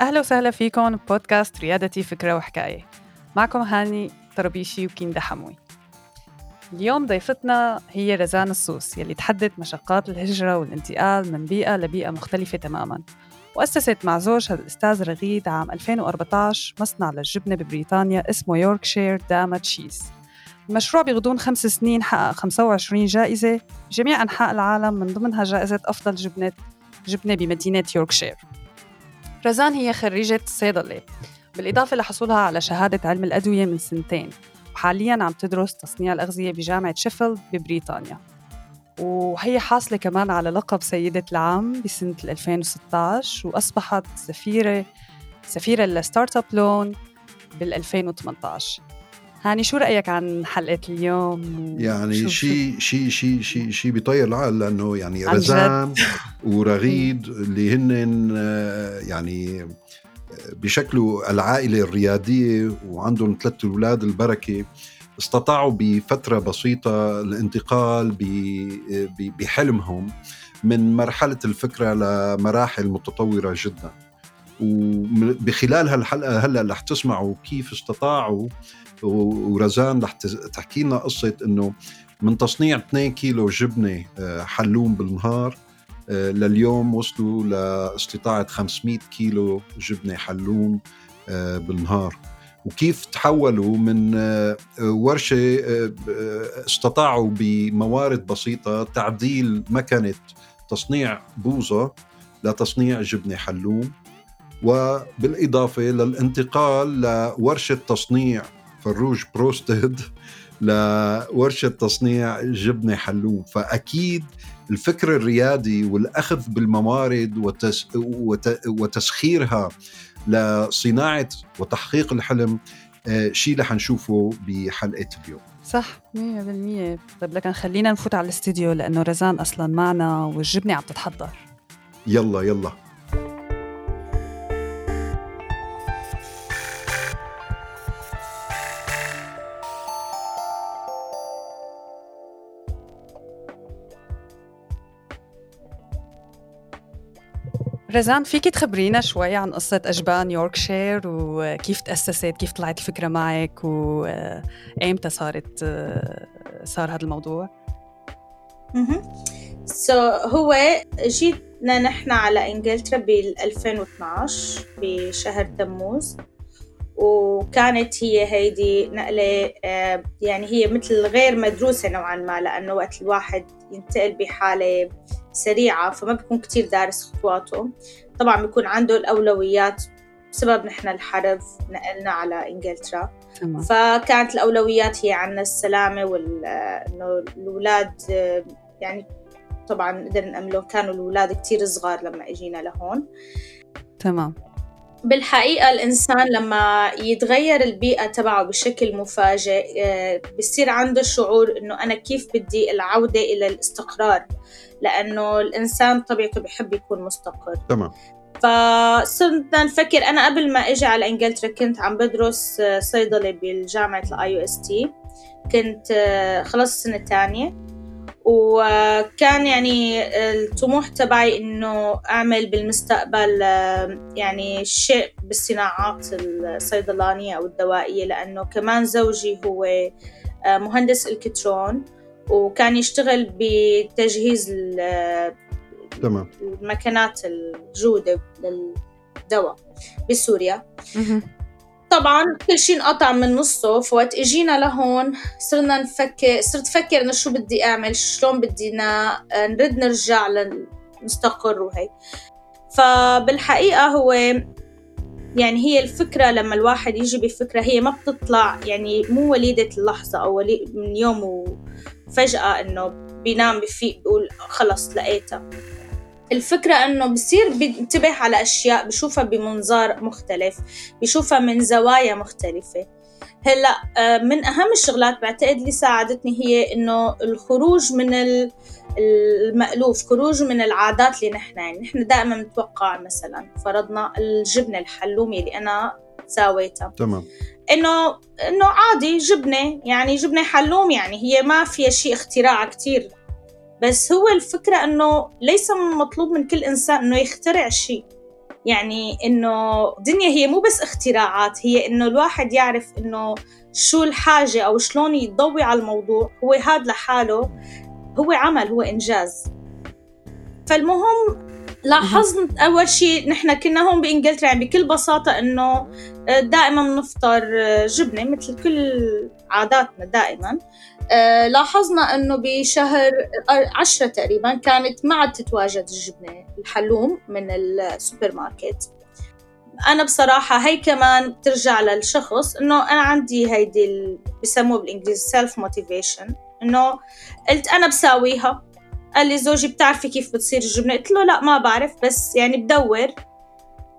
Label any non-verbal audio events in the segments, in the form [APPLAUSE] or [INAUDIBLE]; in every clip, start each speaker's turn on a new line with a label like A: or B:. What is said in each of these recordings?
A: أهلا وسهلا فيكم بودكاست ريادتي فكرة وحكاية. معكم هاني طربيشي وكيندا حموي اليوم ضيفتنا هي رزان السوس يلي تحدت مشقات الهجرة والانتقال من بيئة لبيئة مختلفة تماماً وأسست مع زوجها الأستاذ رغيد عام 2014 مصنع للجبنة ببريطانيا اسمه Yorkshire Dama Cheese المشروع بغضون خمس سنين حقق 25 جائزة بجميع أنحاء العالم من ضمنها جائزة أفضل جبنة جبنة بمدينة يوركشير رزان هي خريجة صيدلة بالإضافة لحصولها على شهادة علم الأدوية من سنتين. وحالياً عم تدرس تصنيع الأغذية بجامعة شيفيلد ببريطانيا. وهي حاصلة كمان على لقب سيدة العام بسنة 2016 وأصبحت سفيرة سفيرة ل Start Up Loan بال 2018 هاني شو رأيك عن حلقة اليوم؟
B: يعني شيء شيء شيء شيء شيء بيطير العقل لأنه يعني رزان ورغيد [LAUGHS] اللي هن آه، يعني آه، بشكلوا العائلة الريادية وعندهم ثلاث أولاد البركة استطاعوا بفترة بسيطة الانتقال بحلمهم من مرحلة الفكرة لمراحل متطورة جدا وبخلال هالحلقة هلأ رح تسمعوا كيف استطاعوا ورزان رح تحكي لنا قصة إنه من تصنيع 2 كيلو جبنة آه، حلوم بالنهار آه، لليوم وصلوا لاستطاعة 500 كيلو جبنة حلوم آه، بالنهار. وكيف تحولوا من آه، ورشة آه، استطاعوا بموارد بسيطة تعديل مكنة تصنيع بوظة لتصنيع جبنة حلوم وبالإضافة للانتقال لورشة تصنيع فروج broasted لورشة تصنيع جبنة حلوم فأكيد الفكر الريادي والأخذ بالموارد وتس وتسخيرها لصناعة وتحقيق الحلم آه، شيء رح نشوفه بحلقة اليوم.
A: صح 100% طيب لكن خلينا نفوت على الاستديو لأنه رزان أصلا معنا والجبنة عم تتحضر.
B: يلا يلا.
A: رزان فيك تخبرينا شوي عن قصة أجبان يوركشير وكيف تأسست كيف طلعت الفكرة معك وإمتى صارت صار هذا الموضوع؟
C: سو هو جيتنا نحن على إنجلترا بال 2012 بشهر تموز وكانت هي هيدي نقلة آه، يعني هي مثل غير مدروسة نوعا ما لأنه وقت الواحد ينتقل بحالة سريعة فما بيكون كتير دارس خطواته. طبعا بيكون عنده الأولويات بسبب نحن الحرب نقلنا على إنجلترا. تمام. فكانت الأولويات هي عنا السلامة وإنه الأولاد يعني طبعا قدرنا نأملهم كانوا الأولاد كتير صغار لما إجينا لهون.
A: تمام.
C: بالحقيقة الإنسان لما يتغير البيئة تبعه بشكل مفاجئ آه، بصير عنده شعور إنه أنا كيف بدي العودة إلى الاستقرار؟ لأنه الإنسان طبيعته بحب يكون مستقر.
B: تمام.
C: فصرنا نفكر أنا قبل ما أجي على إنجلترا كنت عم بدرس آه، صيدلة بالجامعة ال IUST كنت آه، خلص السنة الثانية وكان يعني الطموح تبعي إنه أعمل بالمستقبل يعني شيء بالصناعات الصيدلانية أو الدوائية لأنه كمان زوجي هو آه، مهندس إلكترون وكان يشتغل بتجهيز
B: تمام.
C: المكنات الجودة للدواء بسوريا. طبعا كل شيء انقطع من نصه فوقت إجينا لهون صرنا نفكر صرت أفكر إنه شو بدي أعمل شلون بدينا نرد نرجع لنستقر وهي فبالحقيقة هو يعني هي الفكرة لما الواحد يجي بفكرة هي ما بتطلع يعني مو وليدة اللحظة أو ولي من يوم وفجأة إنه بينام بفيق بيقول خلص لقيتها. الفكرة إنه بصير بينتبه على أشياء بشوفها بمنظار مختلف بشوفها من زوايا مختلفة. هلأ آه، من أهم الشغلات بعتقد اللي ساعدتني هي إنه الخروج من المألوف خروج من العادات اللي نحن يعني نحن دائما نتوقع مثلا فرضنا الجبنة الحلومة اللي أنا ساويتها.
B: تمام.
C: إنه إنه عادي جبنة يعني جبنة حلوم يعني هي ما فيها شيء اختراع كتير بس هو الفكرة إنه ليس مطلوب من كل إنسان إنه يخترع شيء. يعني إنه الدنيا هي مو بس اختراعات هي إنه الواحد يعرف إنه شو الحاجة أو شلون يضوي على الموضوع. هو هذا لحاله هو عمل هو إنجاز. فالمهم لاحظنا أول شيء نحن كنا هون بإنجلترا يعني بكل بساطة إنه دائما بنفطر جبنة مثل كل عاداتنا دائما. لاحظنا إنه بشهر عشرة تقريبا كانت ما عاد تتواجد الجبنة الحلوم من السوبر ماركت أنا بصراحة هي كمان بترجع للشخص إنه أنا عندي هيدي بسموه بالإنجليزي self motivation إنه قلت أنا بساويها. قال لي زوجي بتعرفي كيف بتصير الجبنة؟ قلت له لا ما بعرف بس يعني بدور.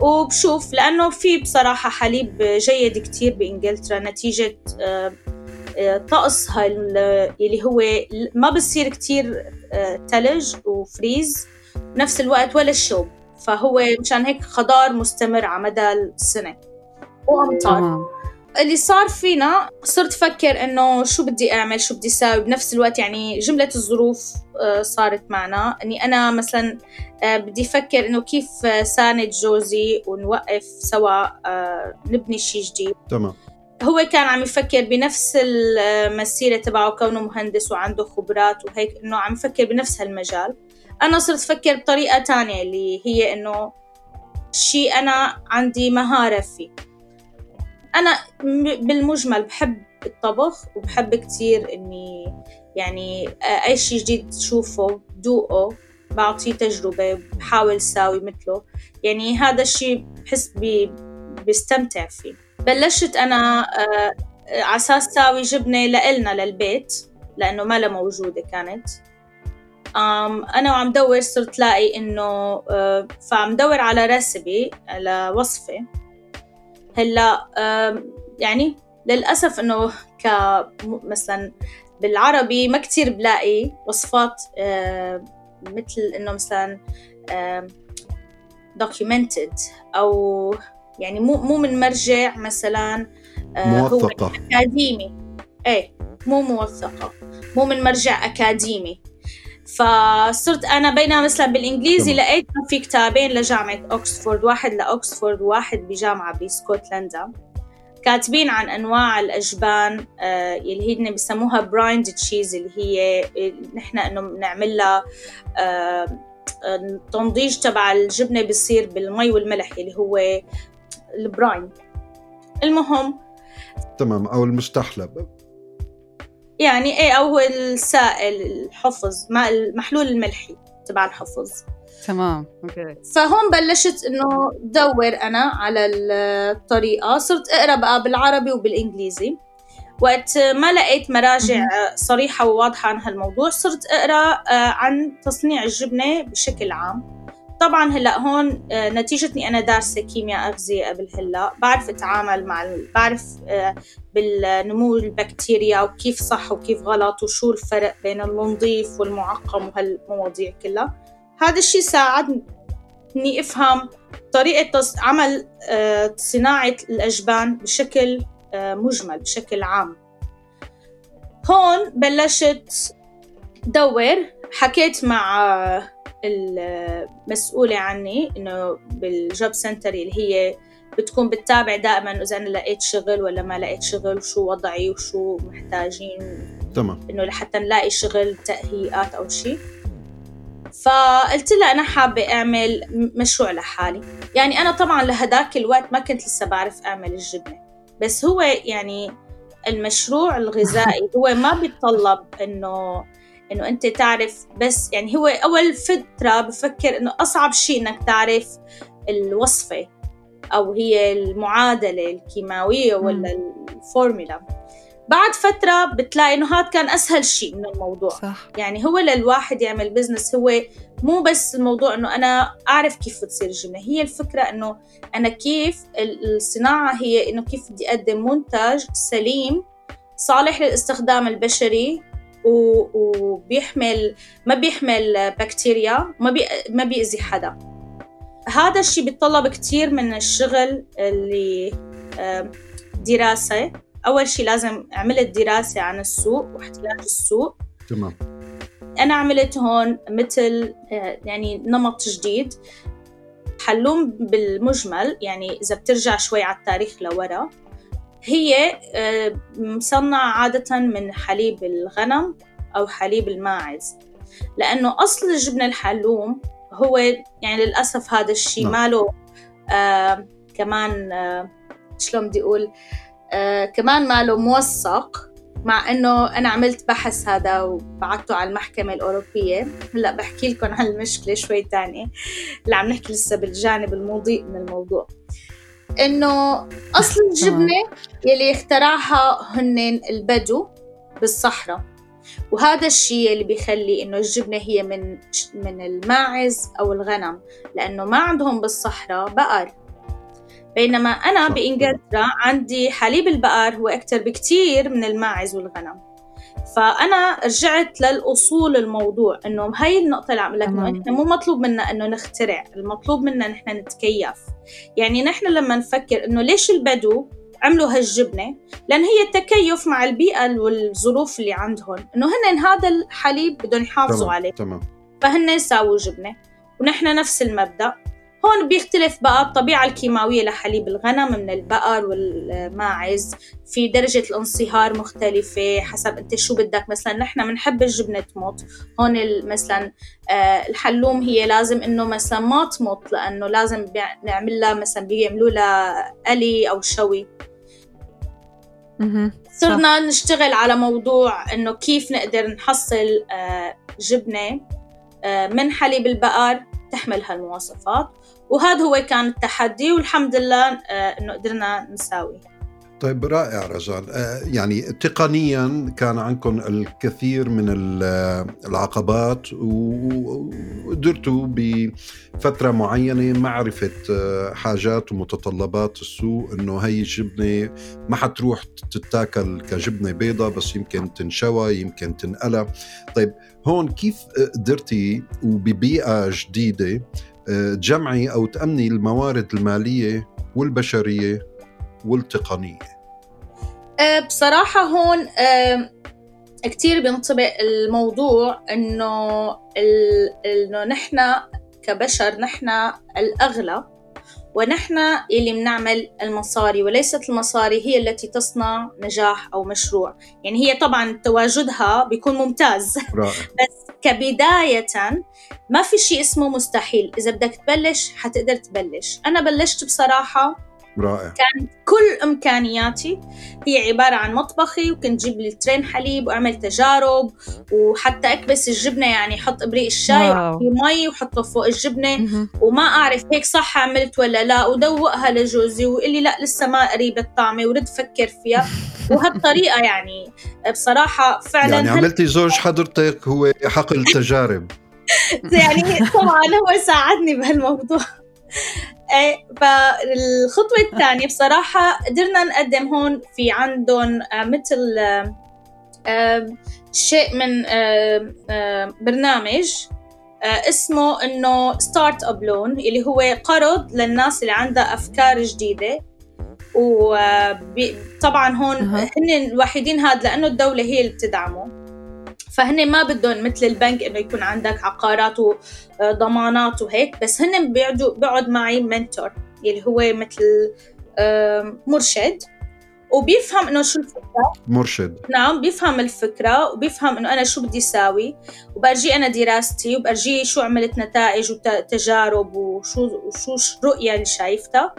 C: وبشوف لأنه في بصراحة حليب جيد كتير بإنجلترا نتيجة آه، آه، طقسها اللي هو ما بصير كتير تلج آه، وفريز بنفس الوقت ولا الشوب. فهو مشان هيك خضار مستمر على مدى السنة. وأمطار. اللي صار فينا صرت أفكر إنه شو بدي أعمل شو بدي أساوي. بنفس الوقت يعني جملة الظروف آه، صارت معنا. إني أنا مثلا آه، بدي أفكر إنه كيف أساند جوزي ونوقف سوا آه، نبني شيء جديد.
B: تمام.
C: هو كان عم يفكر بنفس المسيرة تبعه كونه مهندس وعنده خبرات وهيك إنه عم يفكر بنفس هالمجال. أنا صرت أفكر بطريقة تانية اللي هي إنه شيء أنا عندي مهارة فيه. أنا بالمجمل بحب الطبخ وبحب كتير إني يعني أي شيء جديد تشوفه دوقه بعطيه تجربة بحاول ساوي مثله. يعني هذا الشيء بحس بي بستمتع فيه. بلشت أنا آه، على أساس ساوي جبنة لإلنا للبيت لأنه ما لها موجودة كانت. أنا وعم دور صرت لاقي إنه آه، فعم دور على ريسبي على وصفة هلا يعني للأسف إنه ك مثلا بالعربي ما كتير بلاقي وصفات مثل إنه مثلا documented أو يعني مو مو من مرجع مثلا
B: آه، موثقة. هو
C: أكاديمي. إيه مو موثقة. مو من مرجع أكاديمي. فصرت أنا بينما مثلا بالإنجليزي لقيت في كتابين لجامعة اوكسفورد واحد لاوكسفورد وواحد بجامعة بسكوتلندا. كاتبين عن أنواع الأجبان آه اللي هي بسموها brined cheese اللي هي نحن إنه بنعمل لها آه التنضيج تبع الجبنة بيصير بالمي والملح اللي هو ال brine المهم.
B: تمام أو المستحلب.
C: يعني إيه أو هو السائل الحفظ ما المحلول الملحي تبع الحفظ.
A: تمام okay.
C: فهون بلشت إنه دور أنا على الطريقة. صرت أقرأ بقى بالعربي وبالإنجليزي. وقت ما لقيت مراجع صريحة وواضحة عن هالموضوع صرت أقرأ آه، عن تصنيع الجبنة بشكل عام. طبعا هلأ هون آه، نتيجتني أنا دارسة كيمياء اغذيه قبل هلأ بعرف أتعامل مع. بعرف آه، بالنمو البكتيريا وكيف صح وكيف غلط وشو الفرق بين النظيف والمعقم وهالمواضيع كلها هذا الشيء ساعدني أفهم طريقة عمل آه، صناعة الأجبان بشكل مجمل بشكل عام هون بلشت دور حكيت مع المسؤولة عني إنه بالجوب سنتر اللي هي بتكون بتتابع دائما إذا أنا لقيت شغل ولا ما لقيت شغل وشو وضعي وشو محتاجين.
B: تمام.
C: إنه لحتى نلاقي شغل تأهيئات أو شيء فقلت لها أنا حابة أعمل مشروع لحالي. يعني أنا طبعا لهداك الوقت ما كنت لسه بعرف أعمل الجبنة. بس هو يعني المشروع الغذائي [LAUGHS] هو ما بيتطلب إنه إنه أنت تعرف بس يعني هو أول فترة بفكر إنه أصعب شيء إنك تعرف الوصفة أو هي المعادلة الكيماوية ولا الفورمولا. بعد فترة بتلاقي إنه هذا كان أسهل شيء من الموضوع.
A: صح.
C: يعني هو للواحد يعمل business هو مو بس الموضوع إنه أنا أعرف كيف بتصير الجبنة هي الفكرة إنه أنا كيف الصناعة هي إنه كيف بدي أقدم منتج سليم صالح للاستخدام البشري وبيحمل ما بيحمل بكتيريا ما بي ما بيأذي حدا. هذا الشيء بيتطلب كتير من الشغل اللي دراسة. أول شيء لازم عملت دراسة عن السوق واحتياج السوق.
B: تمام.
C: أنا عملت هون مثل آه، يعني نمط جديد. الحلوم بالمجمل يعني إذا بترجع شوي على التاريخ لورا. هي آه، مصنعة عادة من حليب الغنم أو حليب الماعز. لأنه أصل الجبن الحلوم هو يعني للأسف هذا الشيء نعم. ماله آه كمان آه شلون بدي أقول آه كمان ماله موثق مع إنه أنا عملت بحث هذا وبعته على المحكمة الأوروبية. هلأ بحكي لكم عن المشكلة شوي تانية اللي عم نحكي لسه بالجانب المضيء من الموضوع. إنه أصل الجبنة يلي اخترعها هن البدو بالصحراء. وهذا الشيء اللي بيخلي إنه الجبنة هي من من الماعز أو الغنم لأنه ما عندهم بالصحراء بقر. بينما أنا بإنجلترا عندي حليب البقر هو أكثر بكثير من الماعز والغنم. فأنا رجعت للأصول الموضوع انه هاي النقطة اللي عم لك إنه إحنا مو مطلوب منا إنه نخترع المطلوب منا نحن نتكيف. يعني نحن لما نفكر إنه ليش البدو عملوا هالجبنة؟ لأن هي التكيف مع البيئة والظروف اللي عندهم. إنه هن هذا الحليب بدهم يحافظوا
B: تمام.
C: عليه.
B: تمام.
C: فهن ساووا جبنة. ونحن نفس المبدأ. هون بيختلف بقى الطبيعة الكيماوية لحليب الغنم من البقر والماعز. في درجة الانصهار مختلفة حسب أنت شو بدك. مثلا نحن بنحب الجبنة تموت هون مثلا آه، الحلوم هي لازم إنه مثلا ما تموت لأنه لازم نعمل لها مثلا بيعملوا لها قلي أو شوي. صرنا نشتغل على موضوع إنه كيف نقدر نحصل آه، جبنة آه، من حليب البقر تحمل هالمواصفات. وهذا هو كان التحدي والحمد لله آه، إنه قدرنا نساوي
B: طيب رائع رجال. آه، يعني تقنيا كان عندكم الكثير من العقبات وقدرتوا بفترة معينة معرفة آه، حاجات ومتطلبات السوق إنه هي الجبنة ما حتروح تتاكل كجبنة بيضة بس يمكن تنشوى يمكن تنقلى. طيب هون كيف قدرتي وببيئة جديدة تجمعي أو تأمني الموارد المالية والبشرية؟ والتقنية.
C: أه، بصراحة هون أه، كتير بينطبق الموضوع إنه إنه نحن كبشر نحن الاغلى ونحن اللي بنعمل المصاري وليست المصاري هي التي تصنع نجاح أو مشروع. يعني هي طبعا تواجدها بيكون ممتاز. [LAUGHS]
B: رائع.
C: بس كبداية ما في شيء اسمه مستحيل. إذا بدك تبلش حتقدر تبلش. أنا بلشت بصراحة
B: رائع.
C: كان كل إمكانياتي هي عبارة عن مطبخي وكنت جيب لي ترين حليب وأعمل تجارب وحتى أكبس الجبنة يعني أحط إبريق الشاي مي وحطه فوق الجبنة. وما أعرف هيك صح عملت ولا لا ودوقها لجوزي ويقول لي لا لسه ما قريبه الطعمة ورد فكر فيها. [LAUGHS] وهالطريقة يعني بصراحة فعلا
B: يعني عملتي زوج حضرتك هو حقل تجارب [LAUGHS]
C: يعني طبعا هو ساعدني بهالموضوع. إيه فالخطوة الثانية بصراحة قدرنا نقدم هون في عندهم آه، مثل آه، شيء من آه، برنامج اسمه إنه start up loan اللي هو قرض للناس اللي عندها أفكار جديدة. وطبعا هون هن الوحيدين هذا لأنه الدولة هي اللي بتدعمه. فهن ما بدهم مثل البنك إنه يكون عندك عقارات وضمانات وهيك بس هن بيقعدوا بيقعد معي منتور اللي هو مثل مرشد وبيفهم إنه شو الفكرة.
B: مرشد.
C: نعم بيفهم الفكرة وبيفهم إنه أنا شو بدي اساوي وبرجي أنا دراستي وبرجي شو عملت نتائج وتجارب وشو وشو الرؤيه اللي شايفتها.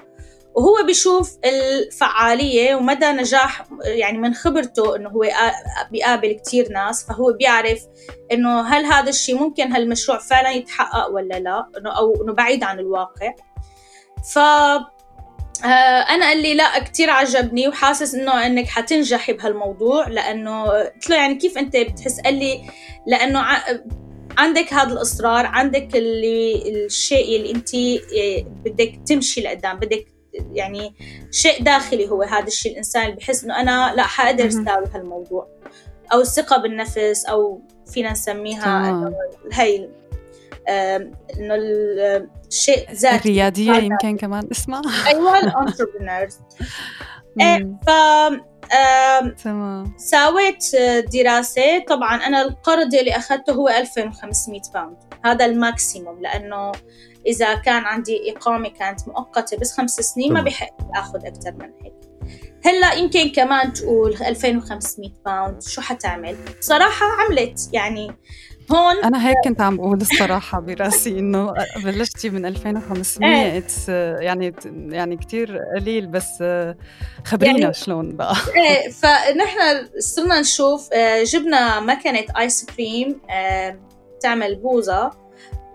C: وهو بيشوف الفعالية ومدى نجاح يعني من خبرته إنه هو بيقابل كتير ناس فهو بيعرف إنه هل هذا الشيء ممكن هالمشروع فعلا يتحقق ولا لا إنه أو إنه بعيد عن الواقع. ف أنا قال لي لا كتير عجبني وحاسس إنه إنك حتنجحي بهالموضوع لأنه قلت له يعني كيف أنت بتحس؟ قال لي لأنه عندك هذا الإصرار عندك اللي الشيء اللي أنت بدك تمشي لقدام بدك يعني شيء داخلي هو هذا الشيء الإنسان اللي بحس إنه أنا لا حقدر أساوي هالموضوع. أو الثقة بالنفس أو فينا نسميها هي إنه الشيء ذاتي.
A: الريادية يمكن كمان. اسمها
C: أيوه ال entrepreneurs [LAUGHS] إيه ف
A: تمام.
C: سويت دراسة. طبعا أنا القرض اللي أخذته هو 2500 pound. هذا ال maximum لأنه إذا كان عندي إقامة كانت مؤقتة بس خمس سنين ما بحق أخذ أكثر من هيك. هلأ يمكن كمان تقول 2500 pound شو حتعمل؟ صراحة عملت يعني هون.
A: أنا هيك كنت عم بقول الصراحة براسي إنه بلشتي من 2500 إيه. يعني يعني كثير قليل بس خبرينا يعني شلون بقى؟
C: إيه فنحن صرنا نشوف آه، جبنا مكنة ice cream آه، تعمل بوظه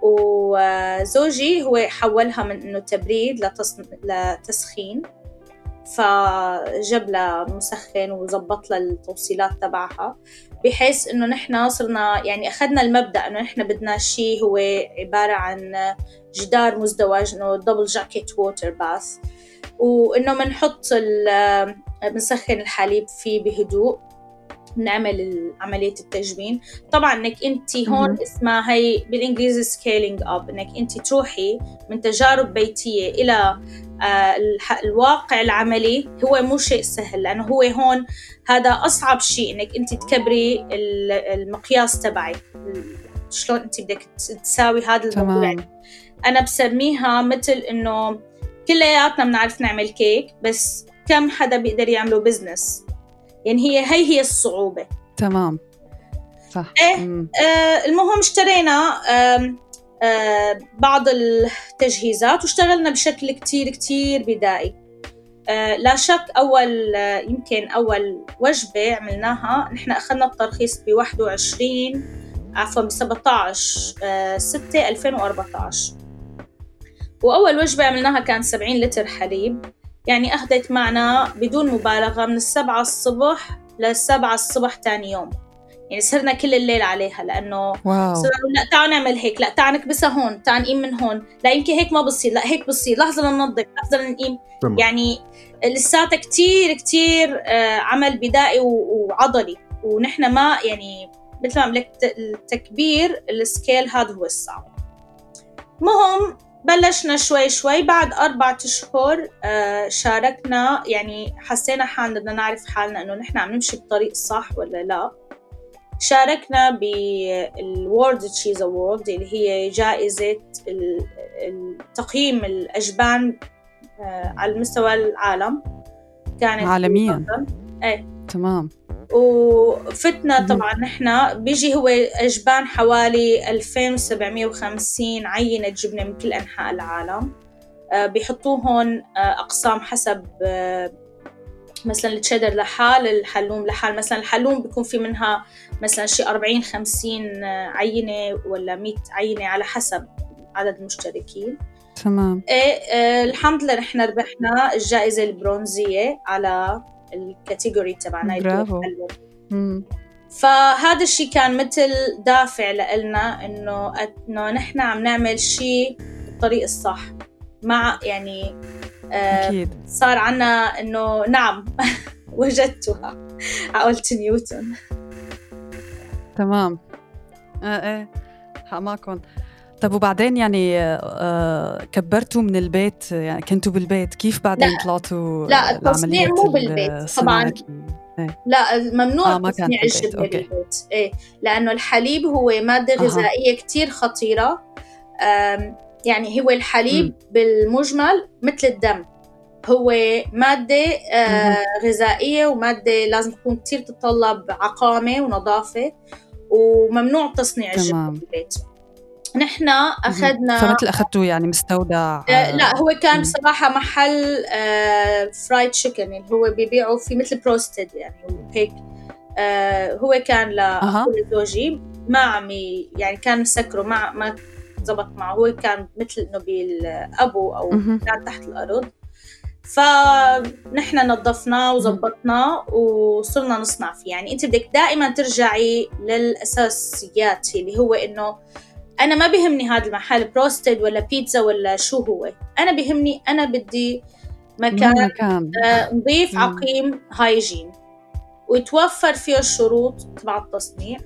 C: وزوجي هو حولها من إنه تبريد لتسخين. فجاب لها مسخن وظبط لها التوصيلات تبعها. بحيث إنه نحن صرنا يعني أخذنا المبدأ إنه نحن بدنا شيء هو عبارة عن جدار مزدوج إنه double jacket water bath وإنه بنحط بنسخن الحليب فيه بهدوء. بنعمل عملية التجبين. طبعا إنك أنت هون اسمها هي بالإنجليزي scaling up إنك أنت تروحي من تجارب بيتية إلى آه، الواقع العملي هو مو شيء سهل لأنه هو هون هذا أصعب شيء إنك أنت تكبري المقياس تبعك شلون أنت بدك تساوي هذا الموضوع؟ أنا بسميها مثل إنه كلياتنا بنعرف نعمل كيك بس كم حدا بيقدر يعمله business يعني هي هي هي الصعوبة.
A: تمام. صح.
C: إيه آه المهم اشترينا آه آه بعض التجهيزات واشتغلنا بشكل كتير كتير بدائي. آه لا شك أول آه يمكن أول وجبة عملناها نحن أخذنا الترخيص ب 21 عفوا ب 17 آه 6 2014 وأول وجبة عملناها كان 70 لتر حليب. يعني أخذت معنا بدون مبالغة من السبعة الصبح للسبعة الصبح تاني يوم. يعني سهرنا كل الليل عليها لأنه
A: واو.
C: لا تعال نعمل هيك لا تعال نكبسها هون تعال نقيم من هون لا يمكن هيك ما بصير لا هيك بصير لحظة لننظف لحظة لنقيم يعني لساتها كتير كتير آه، عمل بدائي وعضلي. ونحن ما يعني مثل ما لك التكبير السكيل هذا هو الصعب. مهم بلشنا شوي شوي بعد أربعة أشهر آه، شاركنا يعني حسينا حالنا بدنا نعرف حالنا إنه نحن عم نمشي بالطريق الصح ولا لا. شاركنا بالورد تشيز أوورد اللي هي جائزة تقييم الأجبان آه، على مستوى العالم.
A: كانت عالميا.
C: إيه.
A: تمام.
C: وفتنا طبعا نحن. بيجي هو أجبان حوالي 2750 عينة جبنة من كل أنحاء العالم. آه، بيحطوهن آه، أقسام حسب آه، مثلا التشيدر لحال الحلوم لحال. مثلا الحلوم بيكون في منها مثلا شي 40 50 عينة ولا 100 عينة على حسب عدد المشتركين.
A: تمام.
C: إيه الحمد لله نحن ربحنا الجائزة البرونزية على الكاتيجوري تبعنا
A: برافو.
C: فهذا الشيء كان مثل دافع لنا إنه إنه نحن عم نعمل شيء بالطريق الصح. مع يعني
A: آه أكيد.
C: صار عنا إنه نعم وجدتها عقلة نيوتن
A: تمام. آه إيه حق معكم طب وبعدين يعني آه كبرتوا من البيت؟ يعني كنتوا بالبيت؟ كيف بعدين لا. طلعتوا
C: لا التصنيع مو بالبيت طبعا. إيه؟ لا ممنوع
A: آه
C: تصنيع الجبنه بالبيت. إيه لأنه الحليب هو مادة غذائية آه. كثير خطيره يعني هو الحليب م. بالمجمل مثل الدم. هو مادة آه غذائية ومادة لازم تكون كتير تتطلب عقامة ونظافة وممنوع تصنيع الجبنة بالبيت. نحن أخذنا
A: فمثل أخذتوا يعني مستودع
C: آه لا هو كان بصراحة محل آه فرايد تشيكن اللي هو بيبيعوا في مثل بروستد يعني هيك آه هو كان لزوجي ما عم يعني كان مسكره ما ما زبط معه. هو كان مثل إنه بالأبو أو كان تحت الأرض. فنحن نظفناه وظبطناه وصرنا نصنع فيه. يعني أنت بدك دائما ترجعي للأساسيات اللي هو إنه أنا ما بيهمني هذا المحل بروستد ولا بيتزا ولا شو هو. أنا بيهمني أنا بدي مكان, مكان. آه نظيف عقيم هايجين. ويتوفر فيه الشروط تبع التصنيع.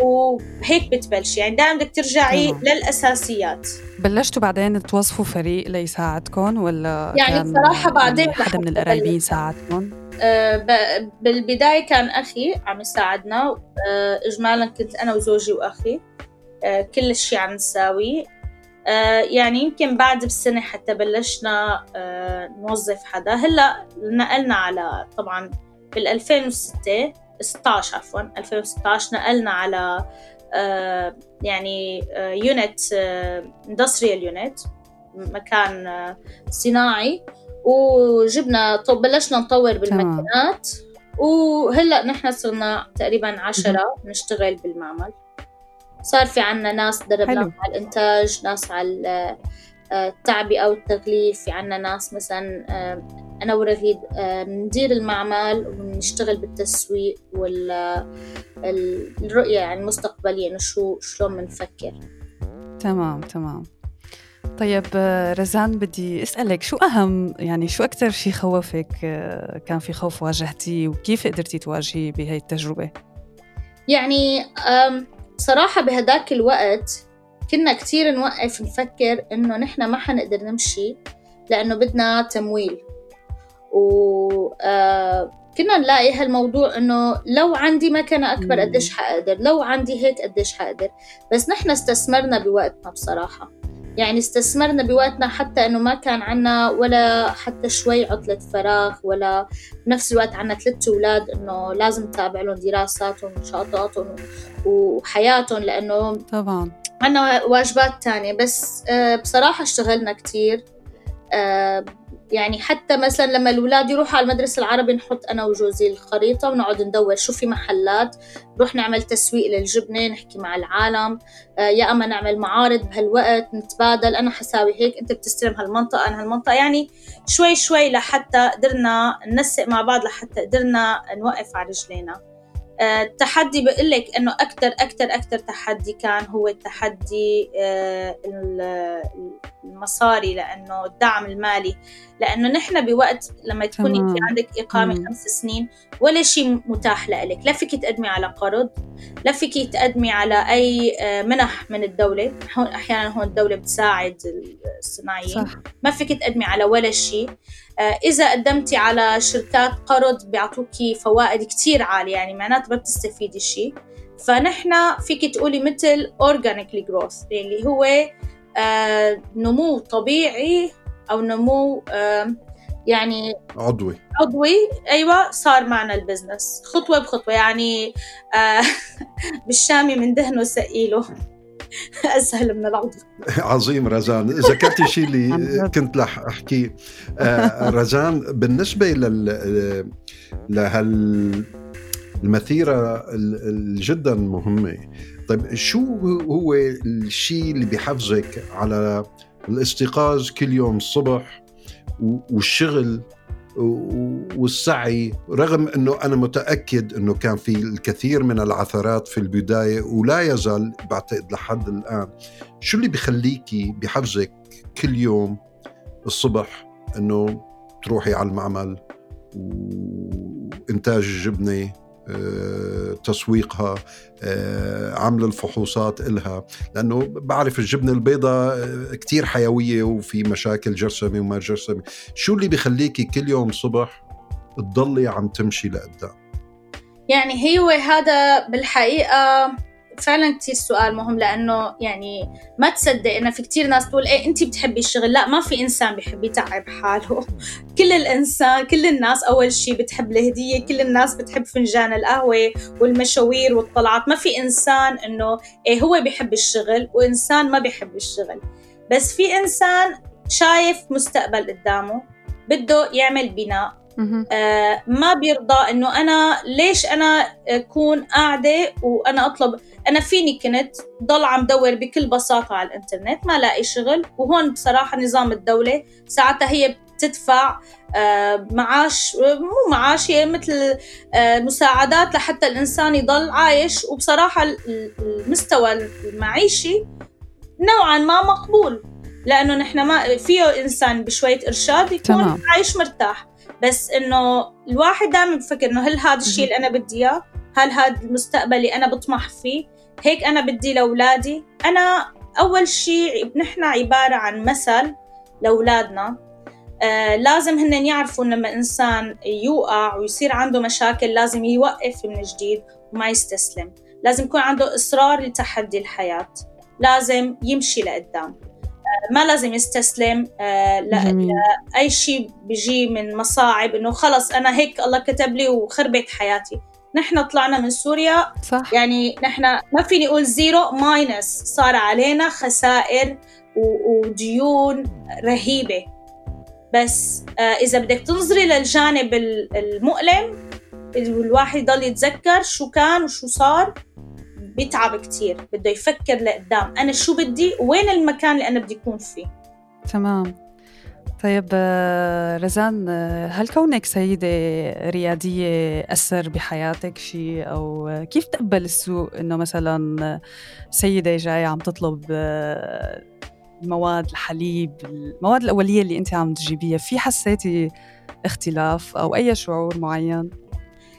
C: وهيك بتبلشي يعني دائما بدك ترجعي مم. للأساسيات.
A: بلشتوا بعدين توظفوا فريق ليساعدكم ولا
C: يعني بصراحه بعدين
A: حدا من القرايبين ساعدكم؟
C: آه، بالبداية كان أخي عم يساعدنا. آه، إجمالا كنت أنا وزوجي وأخي. كل الشيء عم نساوي. يعني يمكن بعد بسنة حتى بلشنا نوظف حدا. هلأ نقلنا على طبعا بال 2006 16 عفوا 2016 نقلنا على يعني unit industrial unit مكان صناعي. وجبنا طب بلشنا نطور بالماكينات. وهلأ نحن صرنا تقريبا عشرة نشتغل بالمعمل. صار في عنا ناس دربنا على الإنتاج ناس على آه، التعبئة والتغليف في عنا ناس مثلا آه، أنا ورغيد آه، ندير المعمل ونشتغل بالتسويق والرؤية يعني المستقبلية إنه شو شلون بنفكر
A: تمام تمام. طيب رزان بدي أسألك شو أهم؟ يعني شو أكثر شيء خوفك كان في خوف واجهتيه؟ وكيف قدرتي تواجهيه بهي التجربة؟
C: يعني صراحة بهداك الوقت كنا كتير نوقف نفكر إنه نحن ما حنقدر نمشي لأنه بدنا تمويل. و كنا نلاقي هالموضوع إنه لو عندي مكنه أكبر قديش حقدر لو عندي هيك قديش حقدر. بس نحن استثمرنا بوقتنا بصراحة. يعني استثمرنا بوقتنا حتى إنه ما كان عنا ولا حتى شوي عطلة فراغ ولا بنفس الوقت عنا ثلاث أولاد إنه لازم نتابع لهم دراساتهم ونشاطاتهم وحياتهم لأنه
A: طبعا.
C: عنا واجبات تانية. بس آه، بصراحة اشتغلنا كتير. آه، يعني حتى مثلا لما الأولاد يروحوا على المدرسة العربي نحط أنا وجوزي الخريطة ونقعد ندور شو في محلات. نروح نعمل تسويق للجبنة نحكي مع العالم. آه، يا أما نعمل معارض بهالوقت نتبادل. أنا حساوي هيك أنت بتستلم هالمنطقة أنا هالمنطقة. يعني شوي شوي لحتى قدرنا ننسق مع بعض لحتى قدرنا نوقف على رجلينا. التحدي بقول لك إنه أكثر أكثر أكثر تحدي كان هو التحدي آه، المصاري لأنه الدعم المالي. لأنه نحن بوقت لما تكوني انت عندك إقامة مم. خمس سنين ولا شيء متاح لك لا فيك تقدمي على قرض لا فيك تقدمي على أي آه، منح من الدولة. هون أحيانا هون الدولة بتساعد الصناعيين صح. ما فيك تقدمي على ولا شيء. آه، إذا قدمتي على شركات قرض بيعطوكي فوائد كتير عالية يعني معناته ما بتستفيدي شيء. فنحن فيك تقولي مثل organically growth اللي هو نمو طبيعي أو نمو يعني
B: عضوي.
C: عضوي. أيوه صار معنا البزنس. خطوة بخطوة. يعني آه [LAUGHS] بالشامي من دهنه سقيله [LAUGHS] أسهل من العضو. [LAUGHS]
B: عظيم رزان. ذكرتي شيء اللي كنت رح أحكي آه، رزان بالنسبة لل لهال المثيرة الجدا مهمة. طيب شو هو الشيء اللي بيحفزك على الاستيقاظ كل يوم الصبح والشغل والسعي؟ رغم إنه أنا متأكد إنه كان في الكثير من العثرات في البداية ولا يزال بعتقد لحد الآن. شو اللي بخليكي بحفزك كل يوم الصبح إنه تروحي على المعمل وإنتاج الجبنه تسويقها آه، عمل الفحوصات إلها. لأنه بعرف الجبنة البيضاء آه، كتير حيوية وفي مشاكل جرثمة وما جرثمة شو اللي بخليكي كل يوم صبح تضلي عم تمشي لقدام؟
C: يعني هو هذا بالحقيقة فعلا كتير سؤال مهم لأنه يعني ما تصدق إنه في كتير ناس تقول إيه انت بتحبي الشغل؟ لا ما في إنسان بيحب يتعب حاله. [LAUGHS] كل الإنسان كل الناس أول شيء بتحب الهدية كل الناس بتحب فنجان القهوة والمشاوير والطلعات. ما في إنسان إنه إيه هو بيحب الشغل وإنسان ما بيحب الشغل. بس في إنسان شايف مستقبل قدامه بده يعمل بناء. آه ما بيرضى إنه أنا ليش أنا أكون قاعدة وأنا أطلب أنا فيني كنت ضل عم دور بكل بساطة على الإنترنت ما لاقي شغل. وهون بصراحة نظام الدولة ساعتها هي بتدفع آه معاش مو معاش هي مثل آه مساعدات لحتى الإنسان يضل عايش. وبصراحة المستوى المعيشي نوعا ما مقبول لأنه نحن ما فيه إنسان بشوية إرشاد يكون تمام. عايش مرتاح. بس إنه الواحد دائما بفكر إنه هل هذا الشيء اللي أنا بدي إياه هل هذا المستقبل اللي أنا بطمح فيه؟ هيك أنا بدي لأولادي. أنا أول شيء نحن عبارة عن مثل لأولادنا. آه لازم هن يعرفوا لما إنسان يوقع ويصير عنده مشاكل لازم يوقف من جديد وما يستسلم. لازم يكون عنده إصرار لتحدي الحياة. لازم يمشي لقدام. ما لازم يستسلم. آه، لأي شيء بيجي من مصاعب إنه خلص أنا هيك الله كتب لي وخربت حياتي. نحن طلعنا من سوريا.
A: صح.
C: يعني نحن ما فيني أقول zero minus صار علينا خسائر وديون رهيبة. بس آه، إذا بدك تنظري للجانب المؤلم الواحد يضل يتذكر شو كان وشو صار. بيتعب كتير. بده يفكر لقدام. أنا شو بدي؟ وين المكان اللي أنا بدي أكون فيه؟
A: تمام. طيب آه، رزان آه، هل كونك سيدة ريادية أثر بحياتك شيء أو كيف تقبل السوق إنه مثلا سيدة جاية عم تطلب مواد الحليب المواد الأولية اللي أنت عم تجيبيها في حسيتي اختلاف أو أي شعور معين؟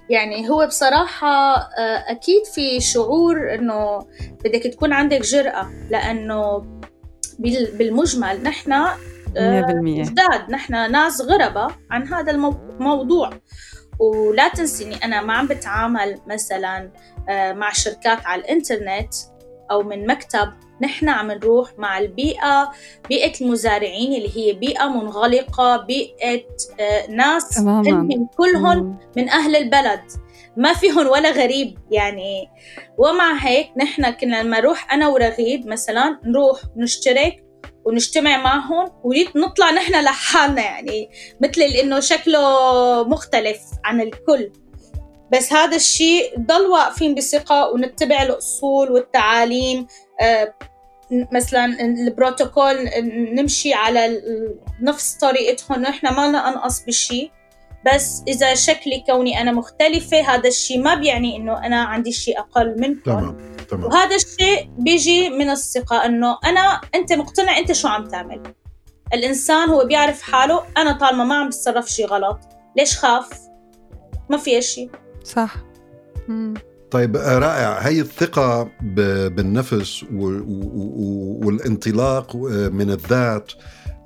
C: يعني هو بصراحة آه، أكيد في شعور إنه بدك تكون عندك جرأة لأنه بالمجمل نحن
A: آه،
C: جداد نحن ناس غربة عن هذا الموضوع ولا تنسيني أنا ما عم بتعامل مثلا آه، مع شركات على الإنترنت أو من مكتب. نحن عم نروح مع البيئة بيئة المزارعين اللي هي بيئة منغلقة بيئة آه، ناس تماما. كلهم من أهل البلد. ما فيهم ولا غريب يعني. ومع هيك نحن كنا لما نروح أنا ورغيد مثلا نروح نشترك ونجتمع معهم ونطلع نحن لحالنا يعني مثل إنه شكله مختلف عن الكل. بس هذا الشيء ضل واقفين بثقة ونتبع الأصول والتعاليم. آه، مثلا البروتوكول نمشي على نفس طريقتهم. نحن ما ننقص بشيء بس إذا شكلي كوني أنا مختلفة هذا الشيء ما بيعني إنه أنا عندي شيء أقل منكم.
B: تمام. تمام.
C: وهذا الشيء بيجي من الثقة إنه أنا أنت مقتنع أنت شو عم تعمل. الإنسان هو بيعرف حاله أنا طالما ما عم بتصرف شيء غلط ليش خاف؟ ما في شيء
A: صح.
B: مم. طيب آه، رائع. هي الثقة بالنفس والانطلاق آه، من الذات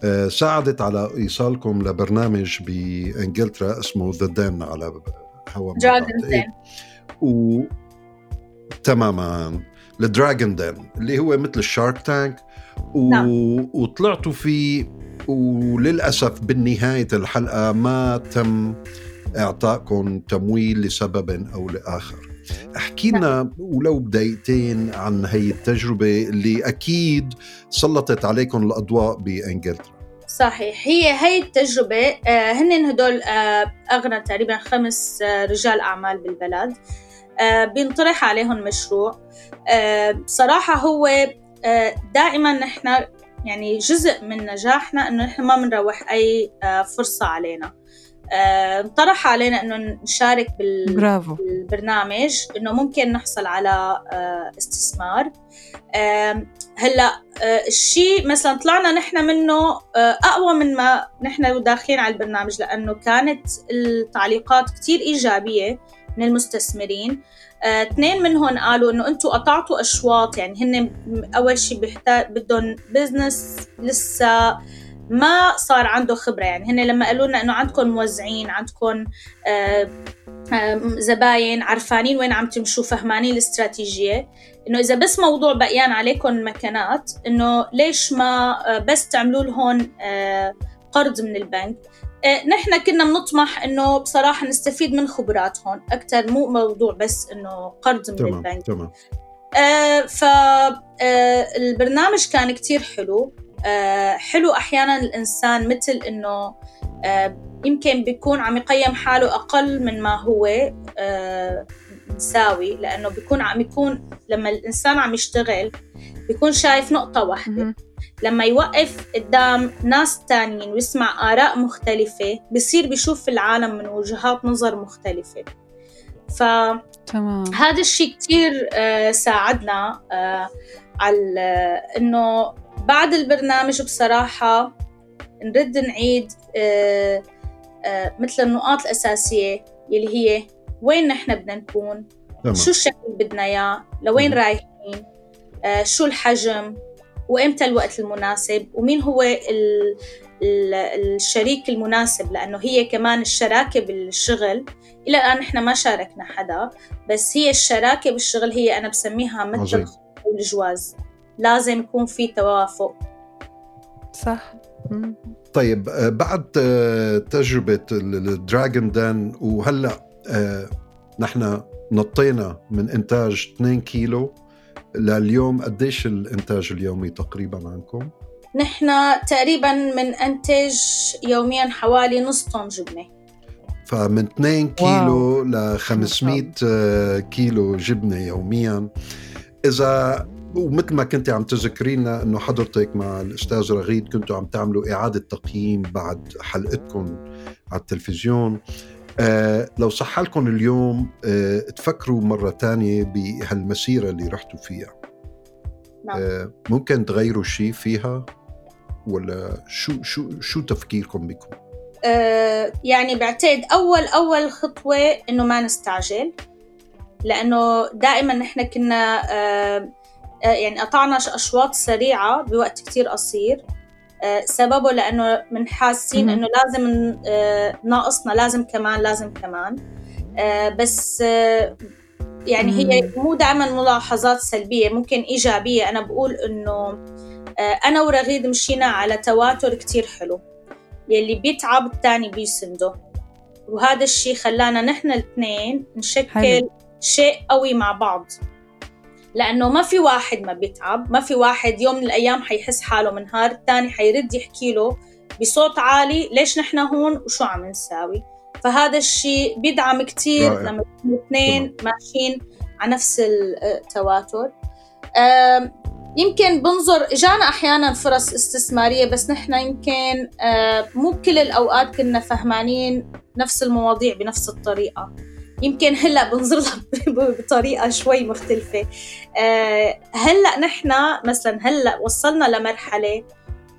B: آه، ساعدت على إيصالكم لبرنامج بإنجلترا اسمه the Den
C: اللي هو Dragon و...
B: تماما. ال Dragons' Den اللي هو مثل ال Shark Tank و... نعم. وطلعتوا فيه وللأسف بالنهاية الحلقة ما تم إعطائكم تمويل لسبب أو لآخر. احكي لنا ولو بدايتين عن هي التجربة اللي أكيد سلطت عليكم الأضواء بإنجلترا.
C: صحيح. هي هي التجربة آه، هن هدول آه، أغنى تقريبا خمس آه، رجال أعمال بالبلد. بينطرح عليهم مشروع. بصراحة هو دائما نحن يعني جزء من نجاحنا إنه نحن ما بنروح أي فرصة علينا. انطرح آه، علينا إنه نشارك بال... برافو. بالبرنامج إنه ممكن نحصل على آه، استثمار. هلأ آه، الشيء مثلا طلعنا نحن منه أقوى من ما نحن داخلين على البرنامج لأنه كانت التعليقات كثير إيجابية. من المستثمرين. اثنين منهم قالوا إنه أنتم قطعتوا أشواط يعني هن أول شيء بيحتاج بدهم بزنس لسه ما صار عنده خبرة. يعني هن لما قالوا لنا إنه عندكم موزعين عندكم آه، آه، زباين عرفانين وين عم تمشوا فهمانين الاستراتيجية. إنه إذا بس موضوع بقيان عليكم مكانات إنه ليش ما آه، بس تعملوا لهم قرض من البنك. نحن كنا بنطمح إنه بصراحة نستفيد من خبراتهم أكثر مو موضوع بس إنه قرض من تمام. البنك.
B: تمام.
C: آه فالبرنامج كان كتير حلو. آه، حلو أحيانا الإنسان مثل إنه آه، يمكن بيكون عم يقيم حاله أقل من ما هو مساوي آه، لأنه بيكون عم يكون لما الإنسان عم يشتغل بيكون شايف نقطة واحدة. لما يوقف قدام ناس تانيين ويسمع آراء مختلفة بصير بيشوف العالم من وجهات نظر مختلفة ف تمام. هذا الشيء كتير ساعدنا على إنه بعد البرنامج بصراحة نرد نعيد آه، آه، مثل النقاط الأساسية يلي هي وين نحن بدنا نكون تمام. شو الشكل اللي بدنا إياه لوين رايحين آه، شو الحجم وإمتى الوقت المناسب ومين هو الشريك المناسب لأنه هي كمان الشراكة بالشغل. إلى الآن إحنا ما شاركنا حدا بس هي الشراكة بالشغل هي أنا بسميها مثل الجواز. لازم يكون في توافق.
A: صح.
B: طيب آه، بعد آه، تجربة الدراجون دان وهلأ آه، نحن نطينا من إنتاج 2 كيلو لليوم قديش الإنتاج اليومي تقريبا عندكم؟
C: نحن تقريبا منأنتج يوميا حوالي نص طن جبنة.
B: فمن 2 كيلو ل 500 كيلو جبنة يوميا. إذا ومثل ما كنت عم تذكري لنا إنه حضرتك مع الأستاذ رغيد كنتوا عم تعملوا إعادة تقييم بعد حلقتكم على التلفزيون. آه لو صح لكم اليوم آه تفكروا مرة تانية بهالمسيرة اللي رحتوا فيها نعم. آه ممكن تغيروا شيء فيها ولا شو شو شو تفكيركم بكم؟
C: آه يعني بعتقد أول أول خطوة إنه ما نستعجل لأنه دائما نحن كنا آه آه، يعني قطعنا أشواط سريعة بوقت كتير قصير سببه لأنه من حاسين إنه لازم آه، ناقصنا لازم كمان لازم كمان. بس يعني هي مو دائما ملاحظات سلبية ممكن إيجابية. أنا بقول إنه أنا ورغيد مشينا على تواتر كتير حلو. يلي بيتعب الثاني بيسنده. وهذا الشيء خلانا نحن الاثنين نشكل حلو. شيء قوي مع بعض. لأنه ما في واحد ما بيتعب ما في واحد يوم من الأيام حيحس حاله منهار الثاني حيرد يحكي له بصوت عالي ليش نحن هون وشو عم نساوي؟ فهذا الشيء بيدعم كتير لما يكونوا اثنين ماشيين على نفس التواتر. يمكن بنظر اجانا أحيانا فرص استثمارية بس نحن يمكن مو بكل الأوقات كنا فهمانين نفس المواضيع بنفس الطريقة. يمكن هلا بنظر لها [LAUGHS] بطريقة شوي مختلفة. آه، هلا نحن مثلا هلا وصلنا لمرحلة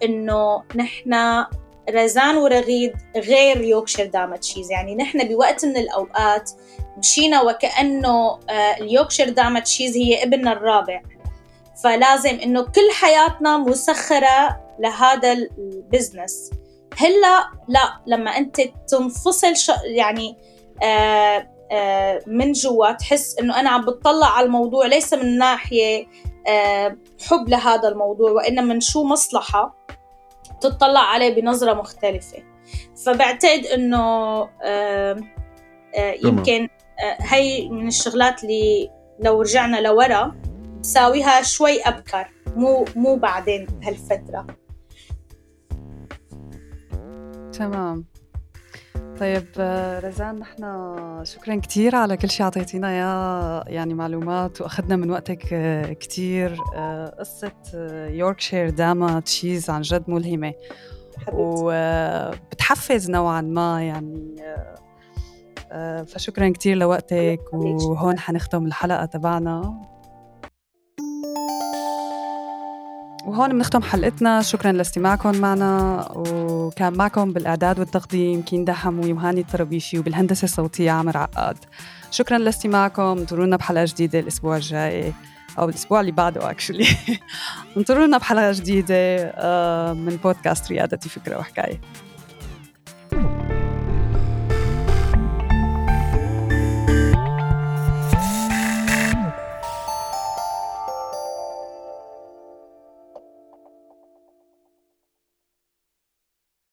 C: إنه نحن رزان ورغيد غير يوكشير داما تشيز يعني نحن بوقت من الأوقات مشينا وكأنه آه، ال Yorkshire Dama Cheese هي ابننا الرابع. فلازم إنه كل حياتنا مسخرة لهذا البزنس. هلا لا لما أنت تنفصل يعني آه، من جوا تحس إنه أنا عم بتطلع على الموضوع ليس من ناحية آه، حب لهذا الموضوع وإنما من شو مصلحة تطلع عليه بنظرة مختلفة. فبعتقد إنه آه، يمكن هي من الشغلات اللي لو رجعنا لورا بساويها شوي أبكر مو مو بعدين بهالفترة.
A: تمام. طيب رزان نحن شكرا كثير على كل شيء أعطيتينا اياه يعني معلومات وأخذنا من وقتك كثير قصة Yorkshire Dama Cheese عن جد ملهمة. وبتحفز نوعا ما يعني فشكرا كثير لوقتك وهون حنختم الحلقة تبعنا. وهون بنختم حلقتنا. شكرا لاستماعكم معنا وكان معكم بالإعداد والتقديم كيندا حموي وهاني الطربيشي وبالهندسة الصوتية عامر عقاد. شكرا لاستماعكم. انطرونا بحلقة جديدة الأسبوع الجاي أو الأسبوع اللي بعده أكشلي [LAUGHS] انطرونا بحلقة جديدة آه، من بودكاست ريادتي فكرة وحكاية.